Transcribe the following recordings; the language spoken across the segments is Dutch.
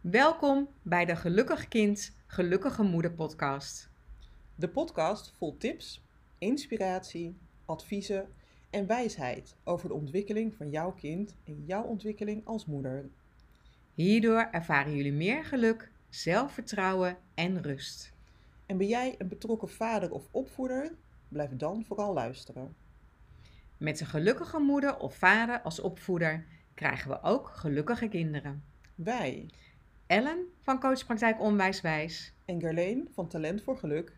Welkom bij de Gelukkig Kind, Gelukkige Moeder podcast. De podcast vol tips, inspiratie, adviezen en wijsheid over de ontwikkeling van jouw kind en jouw ontwikkeling als moeder. Hierdoor ervaren jullie meer geluk, zelfvertrouwen en rust. En ben jij een betrokken vader of opvoeder? Blijf dan vooral luisteren. Met een gelukkige moeder of vader als opvoeder krijgen we ook gelukkige kinderen. Wij Ellen van Coachpraktijk Onwijswijs en Gerleen van Talent voor Geluk,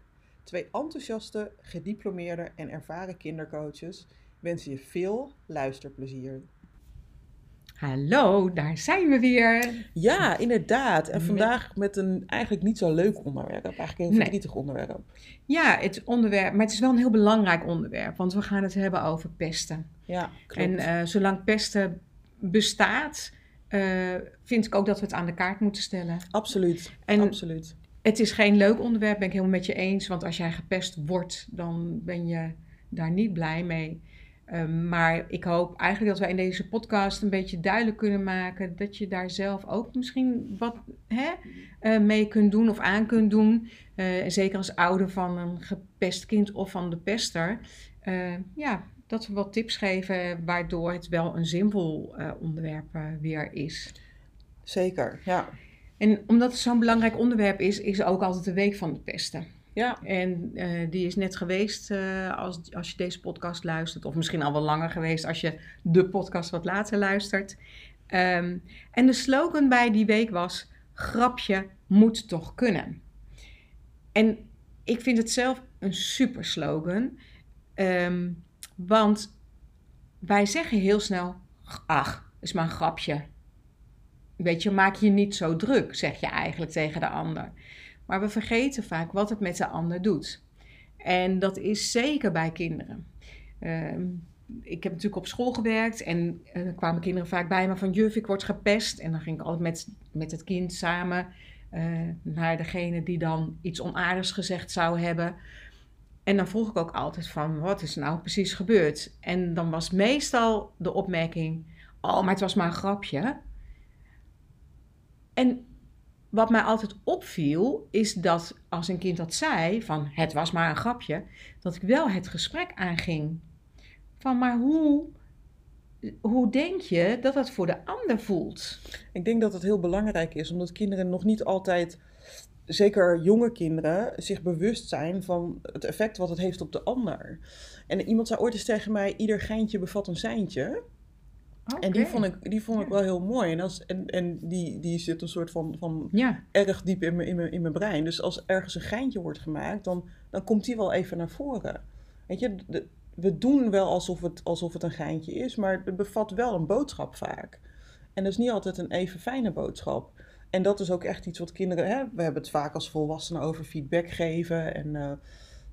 twee enthousiaste, gediplomeerde en ervaren kindercoaches, wensen je veel luisterplezier. Hallo, daar zijn we weer. Ja, inderdaad. En vandaag met een eigenlijk niet zo leuk onderwerp. Eigenlijk een heel Nee. verdrietig onderwerp. Ja, het onderwerp, maar het is wel een heel belangrijk onderwerp, want we gaan het hebben over pesten. Ja, klopt. En eh, zolang pesten bestaat, eh, vind ik ook dat we het aan de kaart moeten stellen. absoluut, En absoluut. het is geen leuk onderwerp, ben ik helemaal met je eens. Want als jij gepest wordt, dan ben je daar niet blij mee. Ehm, maar ik hoop eigenlijk dat wij in deze podcast een beetje duidelijk kunnen maken dat je daar zelf ook misschien wat hè, eh, mee kunt doen of aan kunt doen. Eh, zeker als ouder van een gepest kind of van de pester. Ja, dat we wat tips geven waardoor het wel een zinvol eh, onderwerp eh, weer is. Zeker, ja. En omdat het zo'n belangrijk onderwerp is, is ook altijd de week van de pesten. Ja, En eh, die is net geweest als, als je deze podcast luistert. Of misschien al wel langer geweest als je de podcast wat later luistert. Ehm, en de slogan bij die week was: grapje moet toch kunnen. En ik vind het zelf een super slogan. Ehm, want wij zeggen heel snel: ach, is maar een grapje. Weet je, maak je niet zo druk, zeg je eigenlijk tegen de ander. Maar we vergeten vaak wat het met de ander doet. En dat is zeker bij kinderen. Ehm, ik heb natuurlijk op school gewerkt en dan kwamen kinderen vaak bij me van juf, ik word gepest. En dan ging ik altijd met, met het kind samen eh, naar degene die dan iets onaardigs gezegd zou hebben. En dan vroeg ik ook altijd van, wat is nou precies gebeurd? En dan was meestal de opmerking, oh, maar het was maar een grapje. En wat mij altijd opviel, is dat als een kind dat zei, van het was maar een grapje, dat ik wel het gesprek aanging. Van, maar hoe, hoe denk je dat dat voor de ander voelt? ik denk dat het heel belangrijk is, omdat kinderen nog niet altijd, zeker jonge kinderen, zich bewust zijn van het effect wat het heeft op de ander. En iemand zei ooit eens tegen mij, ieder geintje bevat een seintje. En die vond ik, die vond ik Ja. wel heel mooi. En, als, en, en die, die zit een soort van, van Ja, erg diep in mijn, in, mijn, in mijn brein. Dus als ergens een geintje wordt gemaakt, dan, dan komt die wel even naar voren. Weet je, de- we doen wel alsof het, alsof het een geintje is, maar het bevat wel een boodschap vaak. En dat is niet altijd een even fijne boodschap. En dat is ook echt iets wat kinderen... Hè, we hebben het vaak als volwassenen over feedback geven. En, eh,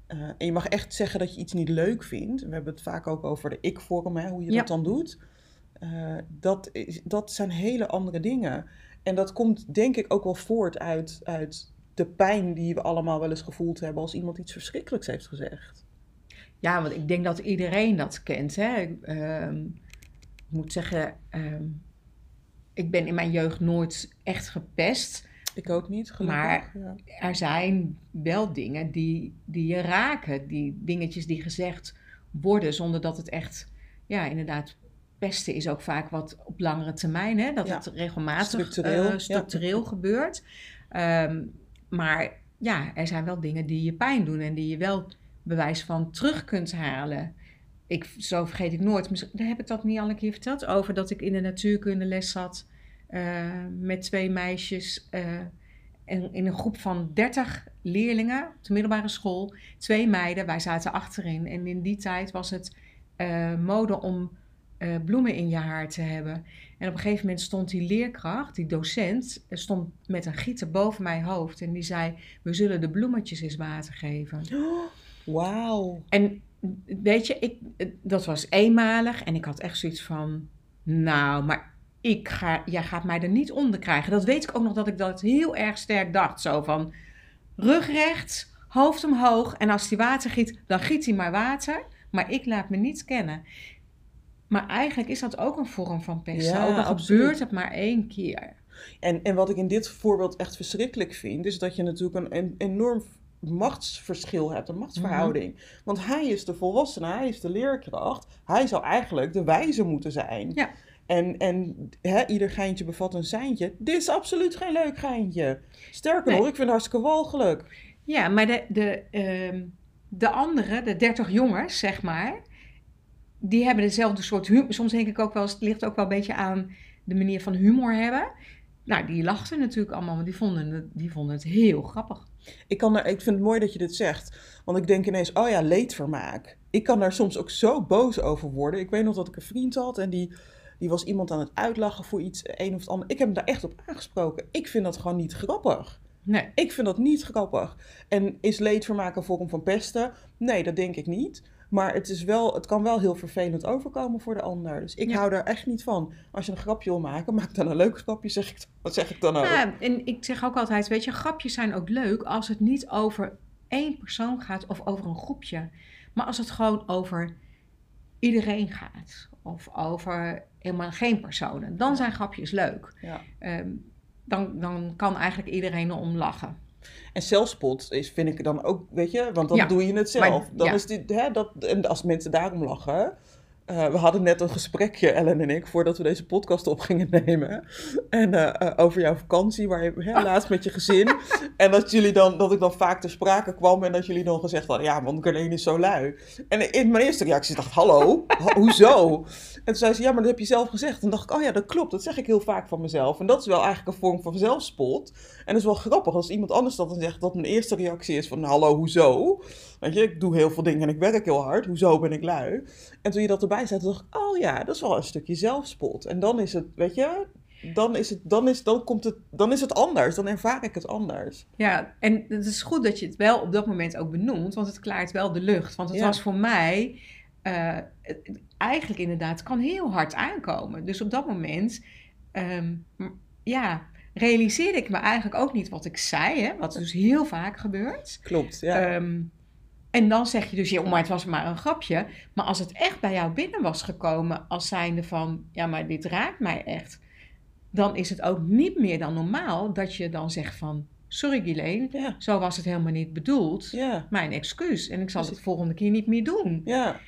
eh, en je mag echt zeggen dat je iets niet leuk vindt. We hebben het vaak ook over de ik-vorm, hoe je Ja. dat dan doet. Eh, dat, is, dat zijn hele andere dingen. En dat komt denk ik ook wel voort uit, uit de pijn die we allemaal wel eens gevoeld hebben als iemand iets verschrikkelijks heeft gezegd. ja want ik denk dat iedereen dat kent. Hè? Ehm, ik moet zeggen, ehm, ik ben in mijn jeugd nooit echt gepest. Ik ook niet, gelukkig. Maar- ja. er zijn wel dingen die, die je raken. Die dingetjes die gezegd worden zonder dat het echt, ja, inderdaad, pesten is ook vaak wat op langere termijn, hè? dat Ja. het regelmatig Structureel, eh, ja. structureel gebeurt. Ehm, maar ja, er zijn wel dingen die je pijn doen en die je wel bewijs van terug kunt halen. Ik, zo vergeet ik nooit. Misschien heb ik dat niet al een keer verteld over dat ik in de natuurkundeles zat eh, met twee meisjes. eh, en in een groep van 30 leerlingen op de middelbare school, twee meiden, wij zaten achterin. En in die tijd was het eh, mode om eh, bloemen in je haar te hebben. En op een gegeven moment stond die leerkracht, die docent, eh, stond met een gieter boven mijn hoofd. En die zei, we zullen de bloemetjes eens water geven. Wauw. En weet je, ik, dat was eenmalig en ik had echt zoiets van, nou, maar ik ga, jij gaat mij er niet onder krijgen. Dat weet ik ook nog dat ik dat heel erg sterk dacht. Zo van, rug rechts, hoofd omhoog en als hij water giet, dan giet hij maar water. Maar ik laat me niet kennen. Maar eigenlijk is dat ook een vorm van pesten. Ja, ook al absoluut. gebeurt het maar één keer. En, en wat ik in dit voorbeeld echt verschrikkelijk vind, is dat je natuurlijk een, een enorm machtsverschil hebt, een machtsverhouding. Mhm. Want hij is de volwassene, hij is de leerkracht. Hij zou eigenlijk de wijze moeten zijn. Ja. En, en hè, ieder geintje bevat een seintje. Dit is absoluut geen leuk geintje. Sterker Nee. nog, ik vind het hartstikke walgelijk. Ja, maar de, de, ehm, de andere, de 30 jongens, zeg maar, die hebben dezelfde soort humor. Soms denk ik ook wel het ligt ook wel een beetje aan de manier van humor hebben. Nou, die lachten natuurlijk allemaal, want die vonden het, die vonden het heel grappig. Ik, kan er, ik vind het mooi dat je dit zegt. Want ik denk ineens, oh ja, leedvermaak. Ik kan daar soms ook zo boos over worden. Ik weet nog dat ik een vriend had en die, die was iemand aan het uitlachen voor iets, een of het ander. Ik heb hem daar echt op aangesproken. Ik vind dat gewoon niet grappig. Nee, Ik vind dat niet grappig. En is leedvermaak een vorm van pesten? Nee, dat denk ik niet. Maar het, is wel, het kan wel heel vervelend overkomen voor de ander. Dus ik Ja. hou daar echt niet van. Als je een grapje wil maken, maak dan een leuk grapje, zeg ik, wat zeg ik dan ook. Ja, en ik zeg ook altijd, weet je, grapjes zijn ook leuk als het niet over één persoon gaat of over een groepje. Maar als het gewoon over iedereen gaat of over helemaal geen personen, dan zijn grapjes leuk. Ja. Ehm, dan, dan kan eigenlijk iedereen erom lachen. En zelfspot is, vind ik dan ook, weet je, want dan Ja, doe je het zelf. maar- dan ja. is dit, hè, dat, en als mensen daarom lachen. Eh, we hadden net een gesprekje, Ellen en ik, voordat we deze podcast op gingen nemen. En eh, eh, over jouw vakantie, waar je hè, laatst met je gezin. en dat, jullie dan, dat ik dan vaak ter sprake kwam en dat jullie dan gezegd hadden: ja, want Carlene is zo lui. En in mijn eerste reactie dacht ik: hallo, ho- hoezo? En toen zei ze: ja, maar dat heb je zelf gezegd. En dacht ik: oh ja, dat klopt, dat zeg ik heel vaak van mezelf. En dat is wel eigenlijk een vorm van zelfspot. En dat is wel grappig als iemand anders dat dan zegt, dat mijn eerste reactie is van, hallo, hoezo? Weet je, ik doe heel veel dingen en ik werk heel hard, hoezo ben ik lui? En toen je dat erbij zei, toen dacht ik, oh ja, dat is wel een stukje zelfspot. En dan is het, weet je, dan is het, dan is, dan komt het, dan is het anders, dan ervaar ik het anders. Ja, en het is goed dat je het wel op dat moment ook benoemt, want het klaart wel de lucht. Want het Ja. was voor mij eh, eigenlijk inderdaad, het kan heel hard aankomen. Dus op dat moment, ehm, m- ja, realiseerde ik me eigenlijk ook niet wat ik zei, hè, wat dus heel vaak gebeurt. Klopt, ja. Ehm, en dan zeg je dus, ja, maar het was maar een grapje. Maar als het echt bij jou binnen was gekomen als zijnde van, ja, maar dit raakt mij echt. Dan is het ook niet meer dan normaal dat je dan zegt van, sorry Ghislaine, ja, zo was het helemaal niet bedoeld. ja, Mijn excuus en ik zal het volgende keer niet meer doen. ja,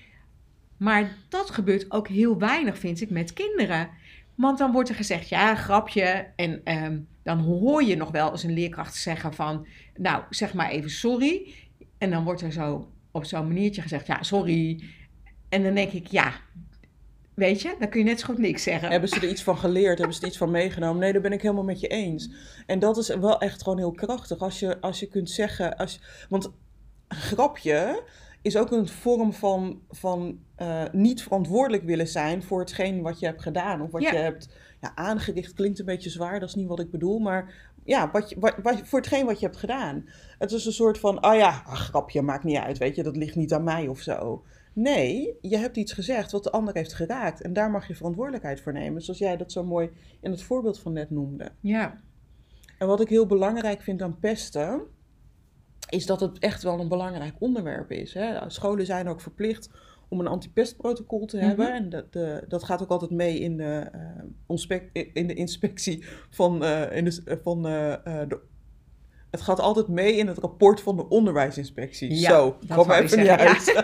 Maar dat gebeurt ook heel weinig, vind ik, met kinderen. Want dan wordt er gezegd, ja, grapje. En ehm, dan hoor je nog wel eens een leerkracht zeggen van, nou, zeg maar even sorry. En dan wordt er zo op zo'n maniertje gezegd, ja, sorry. En dan denk ik, ja, weet je, dan kun je net zo goed niks zeggen. Hebben ze er iets van geleerd? Hebben ze er iets van meegenomen? Nee, daar ben ik helemaal met je eens. En dat is wel echt gewoon heel krachtig. Als je, als je kunt zeggen... Als, want een grapje is ook een vorm van, van eh, niet verantwoordelijk willen zijn... voor hetgeen wat je hebt gedaan. Of wat Ja. je hebt ja, aangericht. Klinkt een beetje zwaar, dat is niet wat ik bedoel. Maar ja, wat je, wat, wat- voor hetgeen wat je hebt gedaan. Het is een soort van... Oh ja, ach, grapje, maakt niet uit, weet je. Dat ligt niet aan mij of zo. Nee, je hebt iets gezegd wat de ander heeft geraakt. En daar mag je verantwoordelijkheid voor nemen. Zoals jij dat zo mooi in het voorbeeld van net noemde. Ja, En wat ik heel belangrijk vind aan pesten, is dat het echt wel een belangrijk onderwerp is. Hè? Scholen zijn ook verplicht om een antipestprotocol te hebben. Mhm. En dat, de, dat gaat ook altijd mee in de, onspec- in de inspectie van, eh, in de, van eh, eh, de het gaat altijd mee in het rapport van de onderwijsinspectie. Ja, Zo, kwam even niet uit.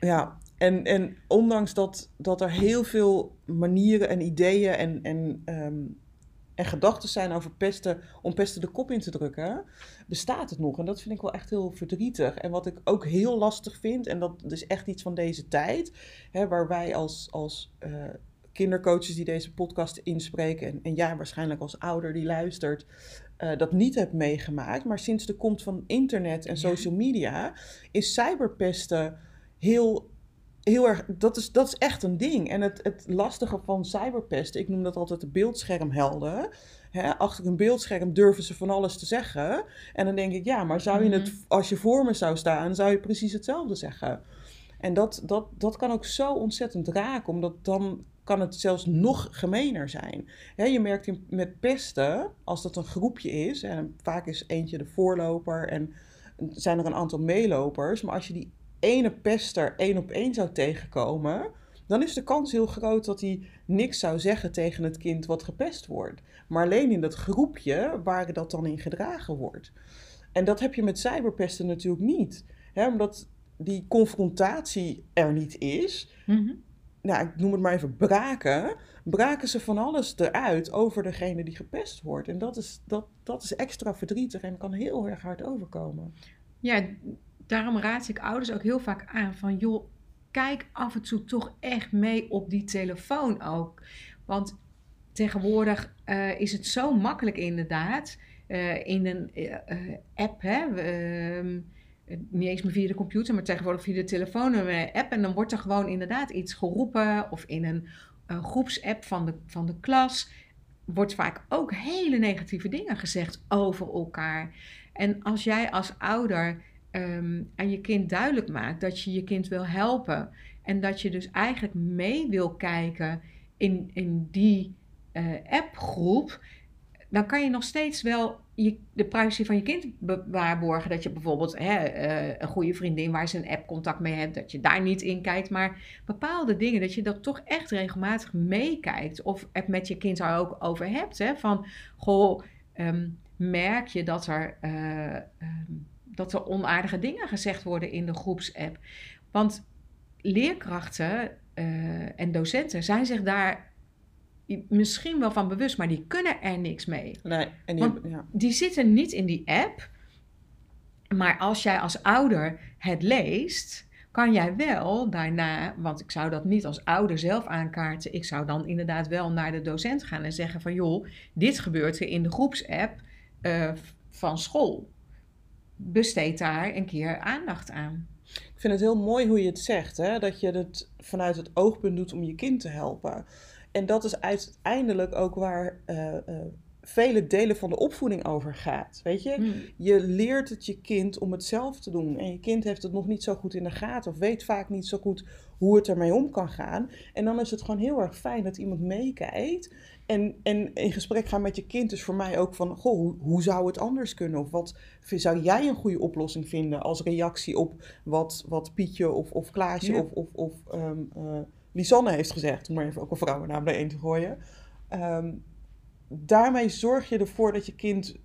ja, en, en ondanks dat, dat er heel veel manieren en ideeën en, en, ehm, en gedachten zijn over pesten, om pesten de kop in te drukken, bestaat het nog. En dat vind ik wel echt heel verdrietig. En wat ik ook heel lastig vind, en dat is echt iets van deze tijd, hè, waar wij als, als eh, kindercoaches die deze podcast inspreken, en, en jij waarschijnlijk als ouder die luistert, eh, dat niet hebt meegemaakt. Maar sinds de komst van internet en Ja. social media is cyberpesten heel, heel erg. Dat is, dat is echt een ding. En het, het lastige van cyberpesten, ik noem dat altijd de beeldschermhelden. Hè, achter een beeldscherm durven ze van alles te zeggen. En dan denk ik, ja, maar zou je het, Mhm. als je voor me zou staan, zou je precies hetzelfde zeggen. En dat, dat, dat kan ook zo ontzettend raken, omdat dan kan het zelfs nog gemener zijn. Hè, je merkt in, met pesten, als dat een groepje is, en vaak is eentje de voorloper en zijn er een aantal meelopers, maar als je die ene pester één op één zou tegenkomen, dan is de kans heel groot dat hij niks zou zeggen tegen het kind wat gepest wordt. Maar alleen in dat groepje waar dat dan in gedragen wordt. En dat heb je met cyberpesten natuurlijk niet. Hè, omdat die confrontatie er niet is. Mhm. Nou, ik noem het maar even braken. Braken ze van alles eruit over degene die gepest wordt. En dat is, dat, dat is extra verdrietig en kan heel erg hard overkomen. Ja, daarom raad ik ouders ook heel vaak aan van joh, kijk af en toe toch echt mee op die telefoon ook. Want tegenwoordig eh, is het zo makkelijk inderdaad. eh, in een eh, app, hè, ehm, niet eens meer via de computer, maar tegenwoordig via de telefoon een app. En dan wordt er gewoon inderdaad iets geroepen of in een, een groepsapp van de, van de klas wordt vaak ook hele negatieve dingen gezegd over elkaar. En als jij als ouder ehm, aan je kind duidelijk maakt dat je je kind wil helpen en dat je dus eigenlijk mee wil kijken in, in die eh, appgroep, dan kan je nog steeds wel je, de privacy van je kind waarborgen. Dat je bijvoorbeeld hè, eh, een goede vriendin waar ze een app contact mee hebt, dat je daar niet in kijkt. Maar bepaalde dingen, dat je dat toch echt regelmatig meekijkt. Of het met je kind daar ook over hebt. Hè, van, goh, ehm, merk je dat er, eh, ehm, dat er onaardige dingen gezegd worden in de groepsapp? Want leerkrachten eh, en docenten zijn zich daar misschien wel van bewust, maar die kunnen er niks mee. Nee, en die, Want- ja. Die zitten niet in die app. Maar als jij als ouder het leest, kan jij wel daarna, want ik zou dat niet als ouder zelf aankaarten. Ik zou dan inderdaad wel naar de docent gaan en zeggen van joh, dit gebeurt er in de groepsapp eh, van school. Besteed daar een keer aandacht aan. Ik vind het heel mooi hoe je het zegt, hè? dat je het vanuit het oogpunt doet om je kind te helpen. En dat is uiteindelijk ook waar eh, eh, vele delen van de opvoeding over gaat. Weet je, Hmm. je leert het je kind om het zelf te doen. En je kind heeft het nog niet zo goed in de gaten of weet vaak niet zo goed hoe het ermee om kan gaan. En dan is het gewoon heel erg fijn dat iemand meekijkt. En, en in gesprek gaan met je kind is voor mij ook van, goh, hoe, hoe zou het anders kunnen? Of wat zou jij een goede oplossing vinden als reactie op wat, wat Pietje of, of Klaasje Ja. of, of, of ehm, eh, Lisanne heeft gezegd, om maar even ook een vrouwennaam bijeen te gooien. Ehm, daarmee zorg je ervoor dat je kind,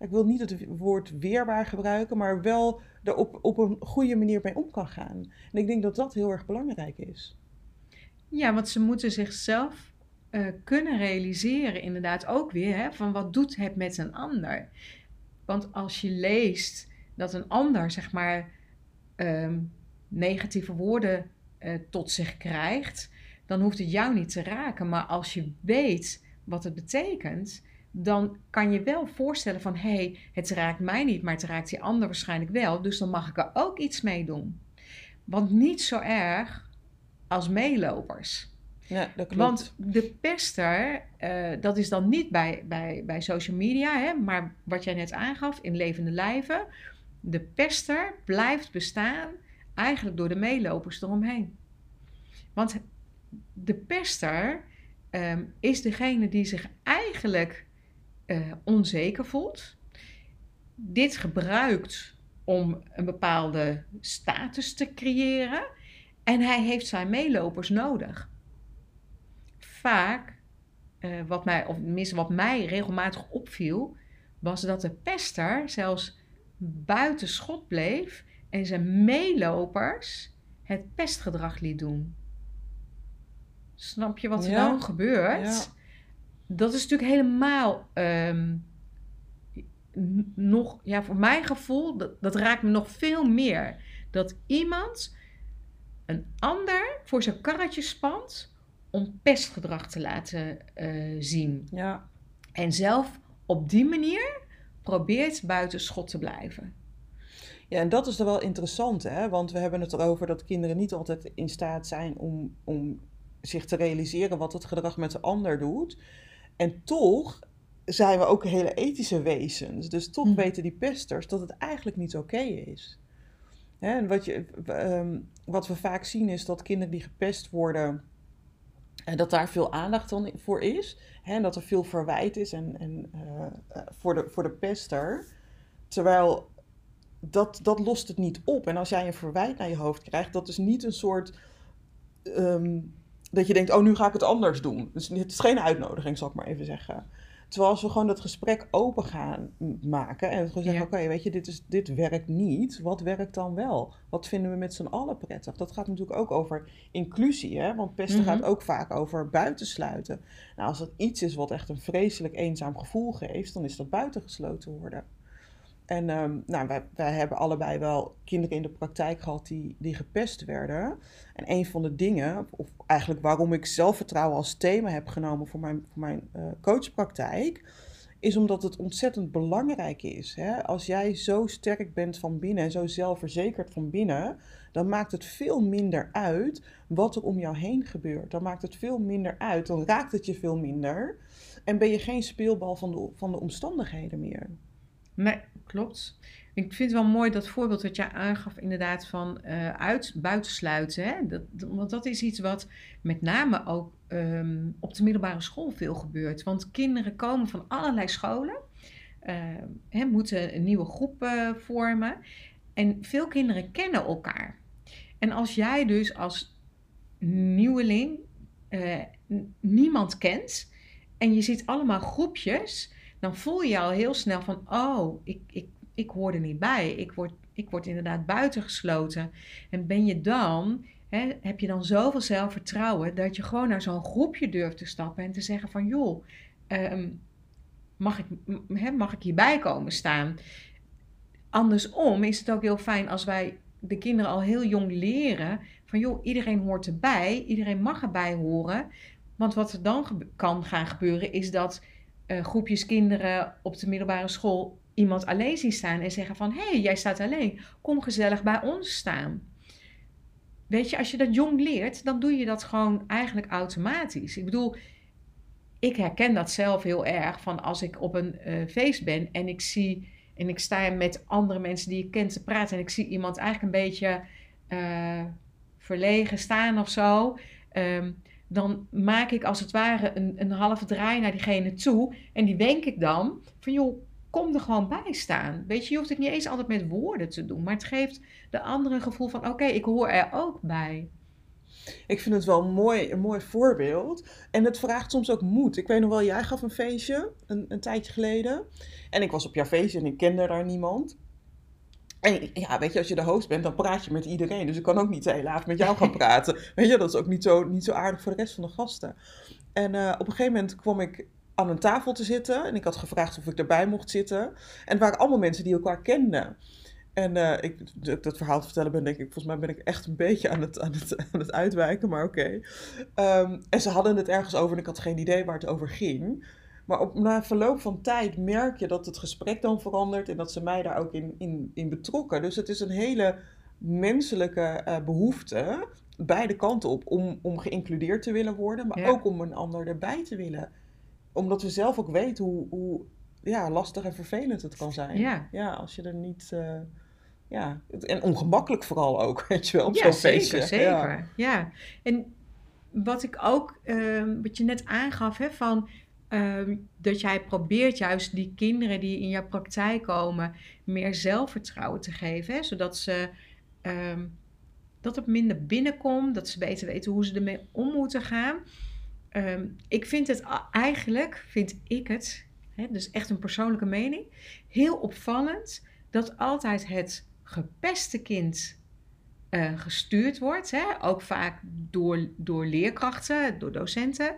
ik wil niet het woord weerbaar gebruiken, maar wel er op, op een goede manier mee om kan gaan. En ik denk dat dat heel erg belangrijk is. Ja, want ze moeten zichzelf eh, kunnen realiseren, inderdaad ook weer, hè, van wat doet het met een ander. Want als je leest dat een ander, zeg maar, ehm, negatieve woorden eh, tot zich krijgt, dan hoeft het jou niet te raken. Maar als je weet wat het betekent, dan kan je wel voorstellen van, hé, hey, het raakt mij niet, maar het raakt die ander waarschijnlijk wel, dus dan mag ik er ook iets mee doen. Want niet zo erg als meelopers. Ja, dat klopt. Want de pester, eh, dat is dan niet bij, bij, bij social media, hè, maar wat jij net aangaf, in levende lijven. De pester blijft bestaan eigenlijk door de meelopers eromheen. Want de pester ehm, is degene die zich eigenlijk eh, onzeker voelt. Dit gebruikt om een bepaalde status te creëren. En hij heeft zijn meelopers nodig vaak, eh, wat mij, of wat mij regelmatig opviel, was dat de pester zelfs buiten schot bleef en zijn meelopers het pestgedrag liet doen. Snap je wat er Ja, dan gebeurt? ja. Dat is natuurlijk helemaal ehm, nog, ja, voor mijn gevoel, dat, dat raakt me nog veel meer. Dat iemand een ander voor zijn karretje spant om pestgedrag te laten eh, zien. Ja, En zelf op die manier probeert buiten schot te blijven. Ja, en dat is er wel interessant, hè? Want we hebben het erover dat kinderen niet altijd in staat zijn om, om zich te realiseren wat het gedrag met de ander doet. En toch zijn we ook hele ethische wezens. Dus toch Hm. weten die pesters dat het eigenlijk niet oké is. Hè, en wat, je, ehm, wat we vaak zien is dat kinderen die gepest worden, en dat daar veel aandacht dan voor is. Hè, en dat er veel verwijt is en, en, eh, eh, voor, de, voor de pester. Terwijl dat, dat lost het niet op. En als jij een verwijt naar je hoofd krijgt, dat is niet een soort ehm, dat je denkt, oh, nu ga ik het anders doen. Dus het is geen uitnodiging, zal ik maar even zeggen. Terwijl als we gewoon dat gesprek open gaan maken en gewoon zeggen, Ja. oké, weet je, dit, is, dit werkt niet. Wat werkt dan wel? Wat vinden we met z'n allen prettig? Dat gaat natuurlijk ook over inclusie, hè? Want pesten Mhm. gaat ook vaak over buitensluiten. Nou, als dat iets is wat echt een vreselijk eenzaam gevoel geeft, dan is dat buitengesloten worden. En ehm, nou, wij, hebben allebei wel kinderen in de praktijk gehad die, die gepest werden. En een van de dingen, of eigenlijk waarom ik zelfvertrouwen als thema heb genomen voor mijn, voor mijn eh, coachpraktijk, is omdat het ontzettend belangrijk is. Hè? Als jij zo sterk bent van binnen en zo zelfverzekerd van binnen, dan maakt het veel minder uit wat er om jou heen gebeurt. Dan maakt het veel minder uit, dan raakt het je veel minder. En ben je geen speelbal van de, van de omstandigheden meer. Nee, klopt. Ik vind het wel mooi dat voorbeeld dat jij aangaf, inderdaad, van eh uit, buitensluiten. Hè? Dat, want dat is iets wat met name ook ehm, op de middelbare school veel gebeurt. Want kinderen komen van allerlei scholen, eh, hè, moeten een nieuwe groep eh, vormen. En veel kinderen kennen elkaar. En als jij dus als nieuweling niemand kent en je ziet allemaal groepjes, dan voel je al heel snel van, oh, ik, ik, ik hoor er niet bij. Ik word, ik word inderdaad buitengesloten. En ben je dan, hè, heb je dan zoveel zelfvertrouwen dat je gewoon naar zo'n groepje durft te stappen en te zeggen van, joh, ehm, mag, ik, hè, mag ik hierbij komen staan? Andersom is het ook heel fijn als wij de kinderen al heel jong leren van, joh, iedereen hoort erbij, iedereen mag erbij horen. Want wat er dan kan gaan gebeuren is dat eh, groepjes kinderen op de middelbare school iemand alleen zien staan en zeggen van... hé, hey, jij staat alleen, kom gezellig bij ons staan. Weet je, als je dat jong leert, dan doe je dat gewoon eigenlijk automatisch. Ik bedoel, ik herken dat zelf heel erg van als ik op een eh, feest ben en ik zie... en ik sta met andere mensen die ik ken te praten en ik zie iemand eigenlijk een beetje eh, verlegen staan of zo... Ehm, dan maak ik als het ware een, een halve draai naar diegene toe. En die wenk ik dan van joh, kom er gewoon bij staan. Weet je, je hoeft het niet eens altijd met woorden te doen. Maar het geeft de andere een gevoel van oké, ik hoor er ook bij. Ik vind het wel een mooi, een mooi voorbeeld. En het vraagt soms ook moed. Ik weet nog wel, jij gaf een feestje een, een tijdje geleden. En ik was op jouw feestje en ik kende daar niemand. En ja, weet je, als je de host bent, dan praat je met iedereen. Dus ik kan ook niet de hele avond met jou gaan praten. Weet je, dat is ook niet zo, niet zo aardig voor de rest van de gasten. En eh, op een gegeven moment kwam ik aan een tafel te zitten. En ik had gevraagd of ik erbij mocht zitten. En het waren allemaal mensen die elkaar kenden. En eh, ik, dat verhaal te vertellen ben, denk ik, volgens mij ben ik echt een beetje aan het, aan het, aan het uitwijken, maar oké. Ehm, en ze hadden het ergens over en ik had geen idee waar het over ging. Maar op, na verloop van tijd merk je dat het gesprek dan verandert en dat ze mij daar ook in, in, in betrokken. Dus het is een hele menselijke eh, behoefte, beide kanten op, om, om geïncludeerd te willen worden, maar Ja. ook om een ander erbij te willen. Omdat we zelf ook weten hoe, hoe ja, lastig en vervelend het kan zijn. Ja. Ja, als je er niet. eh, ja, en ongemakkelijk vooral ook, weet je wel, op ja, zo'n zeker, feestje. zeker. Ja. Ja. En wat ik ook, ehm, wat je net aangaf, hè, van ehm, dat jij probeert juist die kinderen die in jouw praktijk komen meer zelfvertrouwen te geven, hè, zodat ze ehm, dat het minder binnenkomt, dat ze beter weten hoe ze ermee om moeten gaan. Ehm, ik vind het eigenlijk, vind ik het, hè, dus echt een persoonlijke mening, heel opvallend dat altijd het gepeste kind eh, gestuurd wordt. Hè? Ook vaak door, door leerkrachten, door docenten.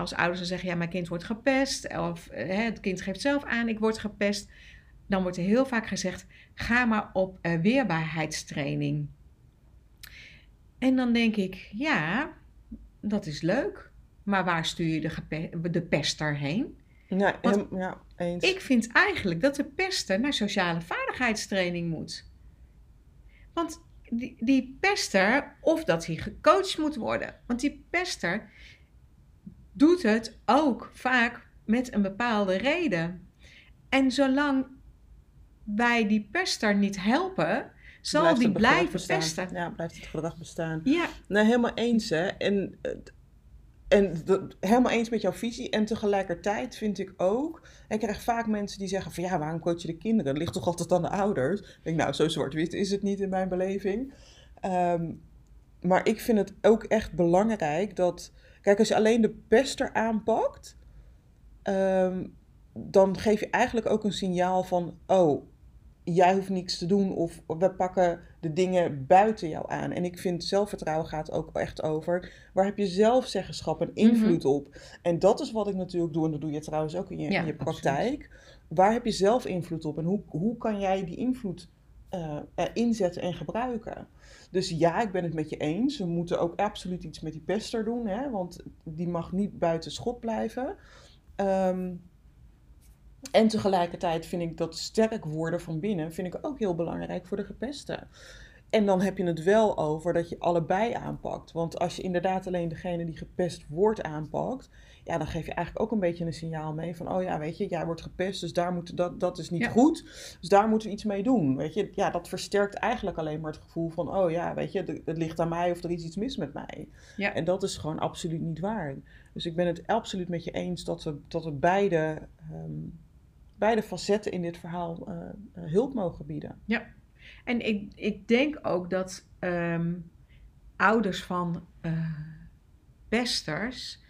Als ouders dan zeggen, ja, mijn kind wordt gepest. Of eh, hè, het kind geeft zelf aan, ik word gepest. Dan wordt er heel vaak gezegd, ga maar op eh, weerbaarheidstraining. En dan denk ik, ja, dat is leuk. Maar waar stuur je de, gepe- de pester heen? Ja, Want hem- ja, eens. Ik vind eigenlijk dat de pester naar sociale vaardigheidstraining moet. Want die, die pester, of dat hij gecoacht moet worden. Want die pester doet het ook vaak met een bepaalde reden. En zolang wij die pester niet helpen, zal Blijft die blijven bestaan. pesten. Ja, blijft het gedrag bestaan. Ja, Nee, helemaal eens, hè. En, eh, en dat- helemaal eens met jouw visie. En tegelijkertijd vind ik ook... Ik krijg vaak mensen die zeggen van... Ja, waarom coach je de kinderen? Het ligt toch altijd aan de ouders? Ik denk, nou, zo zwart-wit is het niet in mijn beleving. Ehm, maar ik vind het ook echt belangrijk dat. Kijk, als je alleen de pester aanpakt, ehm, dan geef je eigenlijk ook een signaal van: oh, jij hoeft niks te doen of we pakken de dingen buiten jou aan. En ik vind zelfvertrouwen gaat ook echt over waar heb je zelf zeggenschap en invloed Mhm. op. En dat is wat ik natuurlijk doe en dat doe je trouwens ook in je, Ja, in je praktijk. Waar heb je zelf invloed op en hoe, hoe kan jij die invloed eh, inzetten en gebruiken? Dus ja, ik ben het met je eens. We moeten ook absoluut iets met die pester doen, hè, want die mag niet buiten schot blijven. Ehm, en tegelijkertijd vind ik dat sterk worden van binnen vind ik ook heel belangrijk voor de gepesten. En dan heb je het wel over dat je allebei aanpakt. Want als je inderdaad alleen degene die gepest wordt aanpakt, ja, dan geef je eigenlijk ook een beetje een signaal mee van, oh ja, weet je, jij wordt gepest, dus daar moet, dat, dat is niet Ja. goed. Dus daar moeten we iets mee doen. Weet je, ja, dat versterkt eigenlijk alleen maar het gevoel van, oh ja, weet je, het- ligt aan mij of er is iets mis met mij. Ja. En dat is gewoon absoluut niet waar. Dus ik ben het absoluut met je eens dat we, dat we beide, ehm, beide facetten in dit verhaal eh, eh, hulp mogen bieden. En ik, ik denk ook dat ehm, ouders van eh, pesters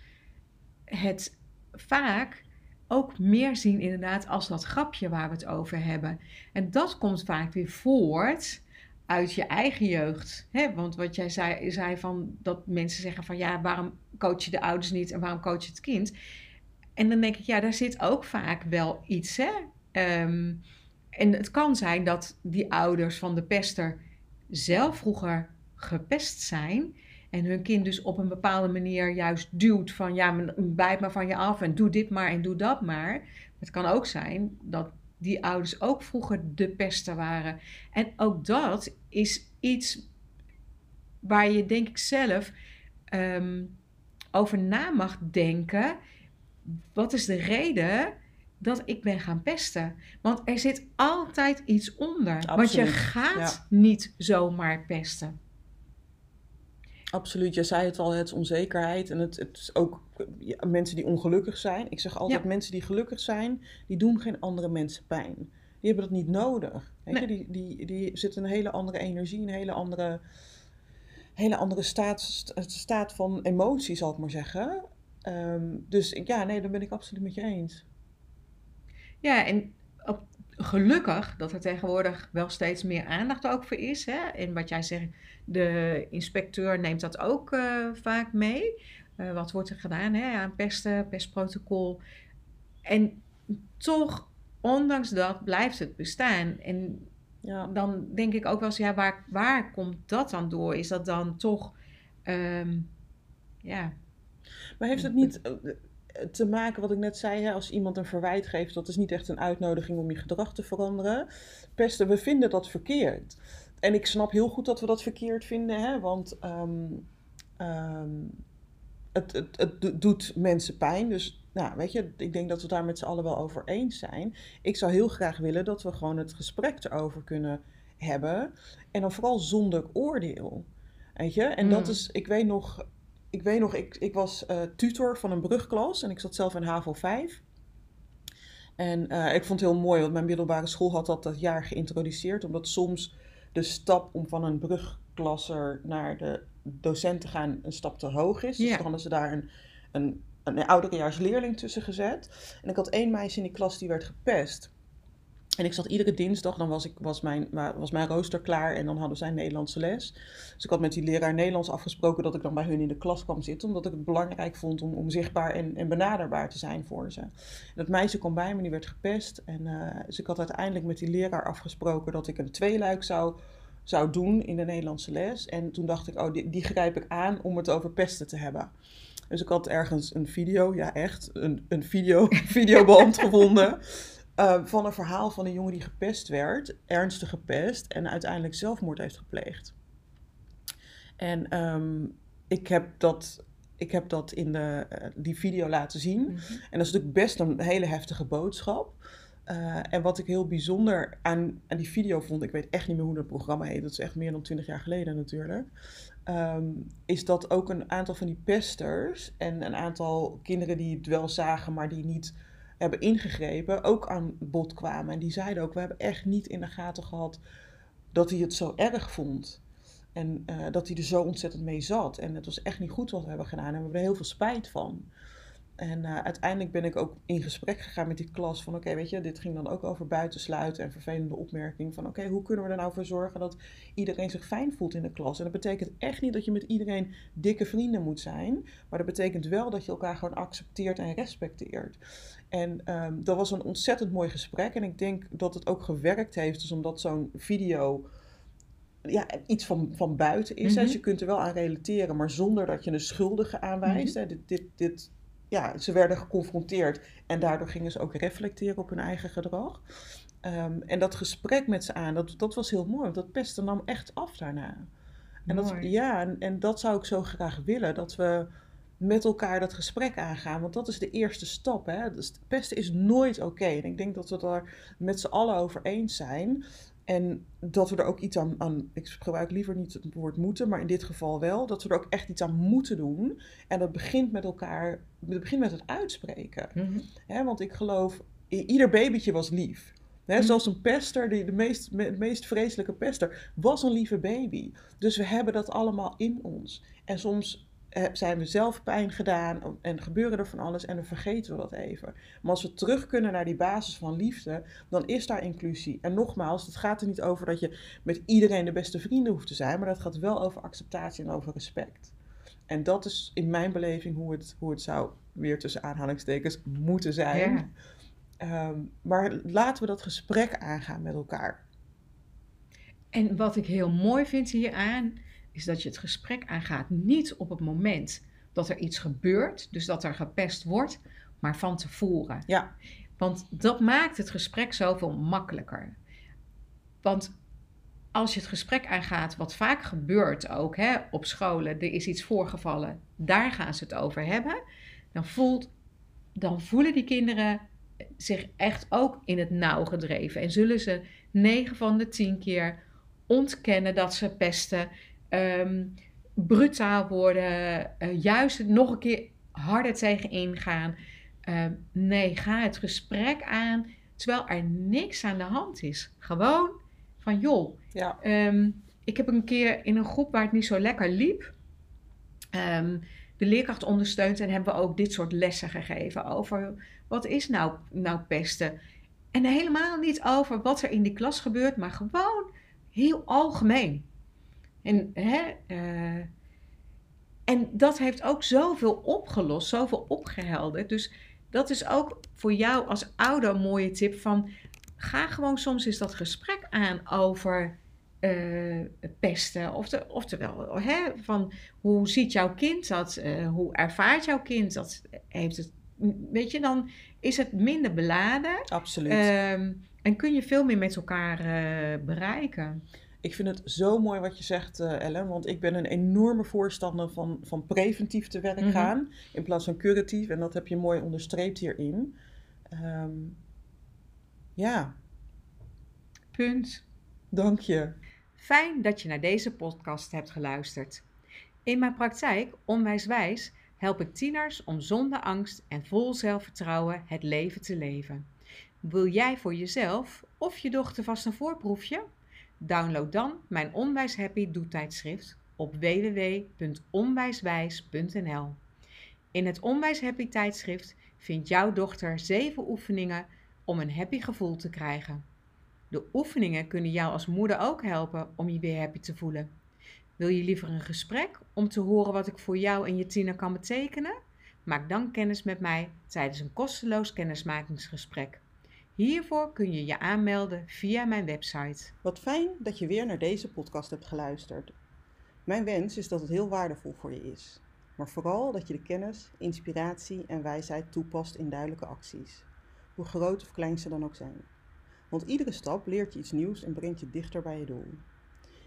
het vaak ook meer zien inderdaad als dat grapje waar we het over hebben. En dat komt vaak weer voort uit je eigen jeugd. Hè? Want wat jij zei, zei van dat mensen zeggen van ja, waarom coach je de ouders niet en waarom coach je het kind? En dan denk ik, ja, daar zit ook vaak wel iets, hè? Ehm, en het kan zijn dat die ouders van de pester zelf vroeger gepest zijn. En hun kind dus op een bepaalde manier juist duwt van ja, bijt maar van je af en doe dit maar en doe dat maar. Het kan ook zijn dat die ouders ook vroeger de pester waren. En ook dat is iets waar je denk ik zelf ehm, over na mag denken. Wat is de reden dat ik ben gaan pesten? Want er zit altijd iets onder. Want je gaat niet zomaar pesten. Absoluut, je zei het al, het is onzekerheid en het, het is ook ja, mensen die ongelukkig zijn. Ik zeg altijd, Ja. mensen die gelukkig zijn, die doen geen andere mensen pijn. Die hebben dat niet nodig. Weet je? Die, die, die zitten in een hele andere energie, een hele andere, hele andere staat, st- staat van emotie, zal ik maar zeggen. Ehm, dus ja, nee, daar ben ik absoluut met je eens. Ja, en op, gelukkig dat er tegenwoordig wel steeds meer aandacht ook voor is. Hè? En wat jij zegt, de inspecteur neemt dat ook eh, vaak mee. Eh, wat wordt er gedaan hè? aan pesten, pestprotocol. En toch, ondanks dat, blijft het bestaan. En Ja. dan denk ik ook wel eens, ja, waar, waar komt dat dan door? Is dat dan toch, ehm, ja, Maar heeft het niet eh, te maken, wat ik net zei, hè, als iemand een verwijt geeft, dat is niet echt een uitnodiging om je gedrag te veranderen. Pesten, we vinden dat verkeerd. En ik snap heel goed dat we dat verkeerd vinden, hè, want ehm, ehm, het, het, het do- doet mensen pijn. Dus nou, weet je, ik denk dat we het daar met z'n allen wel over eens zijn. Ik zou heel graag willen dat we gewoon het gesprek erover kunnen hebben. En dan vooral zonder oordeel. Weet je, en dat Mm. is, ik weet nog, ik weet nog, ik, ik was eh, tutor van een brugklas en ik zat zelf in HAVO 5. En eh, ik vond het heel mooi, want mijn middelbare school had dat dat jaar geïntroduceerd. Omdat soms de stap om van een brugklasser naar de docent te gaan een stap te hoog is. Dus dan hadden ze daar een, een, een ouderejaars leerling tussen gezet. En ik had één meisje in die klas die werd gepest. En ik zat iedere dinsdag, dan was, ik, was, mijn, wa- was mijn rooster klaar en dan hadden zij Nederlandse les. Dus ik had met die leraar Nederlands afgesproken dat ik dan bij hun in de klas kwam zitten. Omdat ik het belangrijk vond om, om zichtbaar en, en benaderbaar te zijn voor ze. En dat meisje kwam bij me, die werd gepest. En, eh, dus ik had uiteindelijk met die leraar afgesproken dat ik een tweeluik zou, zou doen in de Nederlandse les. En toen dacht ik, oh, die, die grijp ik aan om het over pesten te hebben. Dus ik had ergens een video, ja echt, een, een video, videoband gevonden. Eh, van een verhaal van een jongen die gepest werd, ernstig gepest, en uiteindelijk zelfmoord heeft gepleegd. En ehm, ik heb dat, ik heb dat in de, eh, die video laten zien. En dat is natuurlijk best een hele heftige boodschap. Eh, en wat ik heel bijzonder aan, aan die video vond, ik weet echt niet meer hoe dat programma heet, dat is echt meer dan twintig jaar geleden natuurlijk, ehm, is dat ook een aantal van die pesters en een aantal kinderen die het wel zagen, maar die niet hebben ingegrepen, ook aan bod kwamen. En die zeiden ook, we hebben echt niet in de gaten gehad dat hij het zo erg vond. En eh, dat hij er zo ontzettend mee zat. En het was echt niet goed wat we hebben gedaan. En we hebben er heel veel spijt van. En uh, uiteindelijk ben ik ook in gesprek gegaan met die klas van oké, weet je, dit ging dan ook over buitensluiten en vervelende opmerking van oké, hoe kunnen we er nou voor zorgen dat iedereen zich fijn voelt in de klas? En dat betekent echt niet dat je met iedereen dikke vrienden moet zijn, maar dat betekent wel dat je elkaar gewoon accepteert en respecteert. En um, dat was een ontzettend mooi gesprek en ik denk dat het ook gewerkt heeft, dus omdat zo'n video ja, iets van, van buiten is. Mm -hmm. Dus je kunt er wel aan relateren, maar zonder dat je een schuldige aanwijst. Mm -hmm. dit, dit, dit ja, ze werden geconfronteerd en daardoor gingen ze ook reflecteren op hun eigen gedrag. Um, en dat gesprek met ze aan, dat, dat was heel mooi, want dat pesten nam echt af daarna. En dat, ja, en, en dat zou ik zo graag willen, dat we met elkaar dat gesprek aangaan. Want dat is de eerste stap. Hè? Dus pesten is nooit oké. Okay. En ik denk dat we het daar met z'n allen over eens zijn. En dat we er ook iets aan, aan, ik gebruik liever niet het woord moeten, maar in dit geval wel, dat we er ook echt iets aan moeten doen. En dat begint met elkaar, het begint met het uitspreken. Mm -hmm. want ik geloof, ieder babytje was lief. He, mm -hmm. Zelfs een pester, die de meest, de meest vreselijke pester, was een lieve baby. Dus we hebben dat allemaal in ons. En soms zijn we zelf pijn gedaan en gebeuren er van alles en dan vergeten we dat even. Maar als we terug kunnen naar die basis van liefde, dan is daar inclusie. En nogmaals, het gaat er niet over dat je met iedereen de beste vrienden hoeft te zijn, maar dat gaat wel over acceptatie en over respect. En dat is in mijn beleving hoe het, hoe het zou, weer tussen aanhalingstekens, moeten zijn. Ja. Um, maar laten we dat gesprek aangaan met elkaar. En wat ik heel mooi vind hieraan is dat je het gesprek aangaat niet op het moment dat er iets gebeurt, dus dat er gepest wordt, maar van tevoren. Ja. Want dat maakt het gesprek zoveel makkelijker. Want als je het gesprek aangaat, wat vaak gebeurt ook hè, op scholen, er is iets voorgevallen, daar gaan ze het over hebben, dan, voelt, dan voelen die kinderen zich echt ook in het nauw gedreven. En zullen ze 9 van de 10 keer ontkennen dat ze pesten um, brutaal worden, uh, juist nog een keer harder tegen ingaan. Uh, nee, ga het gesprek aan terwijl er niks aan de hand is. Gewoon van joh. Ja. Um, ik heb een keer in een groep waar het niet zo lekker liep. Um, de leerkracht ondersteund en hebben we ook dit soort lessen gegeven over wat is nou, nou pesten. En helemaal niet over wat er in die klas gebeurt, maar gewoon heel algemeen. En, hè, uh, en dat heeft ook zoveel opgelost, zoveel opgehelderd. Dus dat is ook voor jou als ouder een mooie tip van... ga gewoon soms eens dat gesprek aan over uh, pesten. Ofte, oftewel, hè, van hoe ziet jouw kind dat? Uh, hoe ervaart jouw kind dat? Heeft het, weet je, dan is het minder beladen. Absoluut. Uh, en kun je veel meer met elkaar bereiken. Ik vind het zo mooi wat je zegt, uh, Ellen. Want ik ben een enorme voorstander van, van preventief te werk mm-hmm. gaan. In plaats van curatief. En dat heb je mooi onderstreept hierin. Um, ja. Punt. Dank je. Fijn dat je naar deze podcast hebt geluisterd. In mijn praktijk, Onwijswijs, help ik tieners om zonder angst en vol zelfvertrouwen het leven te leven. Wil jij voor jezelf of je dochter vast een voorproefje? Download dan mijn Onwijs Happy doetijdschrift op www.onwijswijs.nl. In het Onwijs Happy tijdschrift vindt jouw dochter 7 oefeningen om een happy gevoel te krijgen. De oefeningen kunnen jou als moeder ook helpen om je weer happy te voelen. Wil je liever een gesprek om te horen wat ik voor jou en je tiener kan betekenen? Maak dan kennis met mij tijdens een kosteloos kennismakingsgesprek. Hiervoor kun je je aanmelden via mijn website. Wat fijn dat je weer naar deze podcast hebt geluisterd. Mijn wens is dat het heel waardevol voor je is, maar vooral dat je de kennis, inspiratie en wijsheid toepast in duidelijke acties, hoe groot of klein ze dan ook zijn. Want iedere stap leert je iets nieuws en brengt je dichter bij je doel.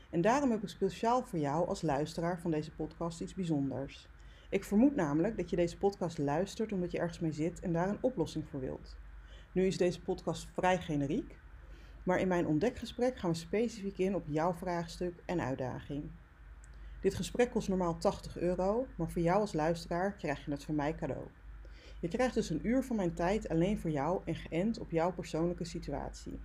En daarom heb ik speciaal voor jou als luisteraar van deze podcast iets bijzonders. Ik vermoed namelijk dat je deze podcast luistert omdat je ergens mee zit en daar een oplossing voor wilt. Nu is deze podcast vrij generiek, maar in mijn ontdekgesprek gaan we specifiek in op jouw vraagstuk en uitdaging. Dit gesprek kost normaal 80 euro, maar voor jou als luisteraar krijg je het van mij cadeau. Je krijgt dus een uur van mijn tijd alleen voor jou en geënt op jouw persoonlijke situatie.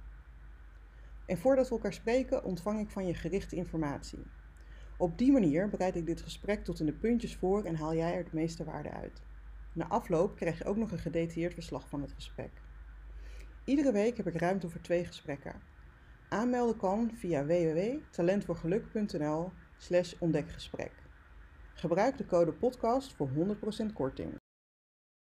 En voordat we elkaar spreken, ontvang ik van je gerichte informatie. Op die manier bereid ik dit gesprek tot in de puntjes voor en haal jij er de meeste waarde uit. Na afloop krijg je ook nog een gedetailleerd verslag van het gesprek. Iedere week heb ik ruimte voor twee gesprekken. Aanmelden kan via www.talentvoorgeluk.nl slash ontdekgesprek. Gebruik de code podcast voor 100% korting.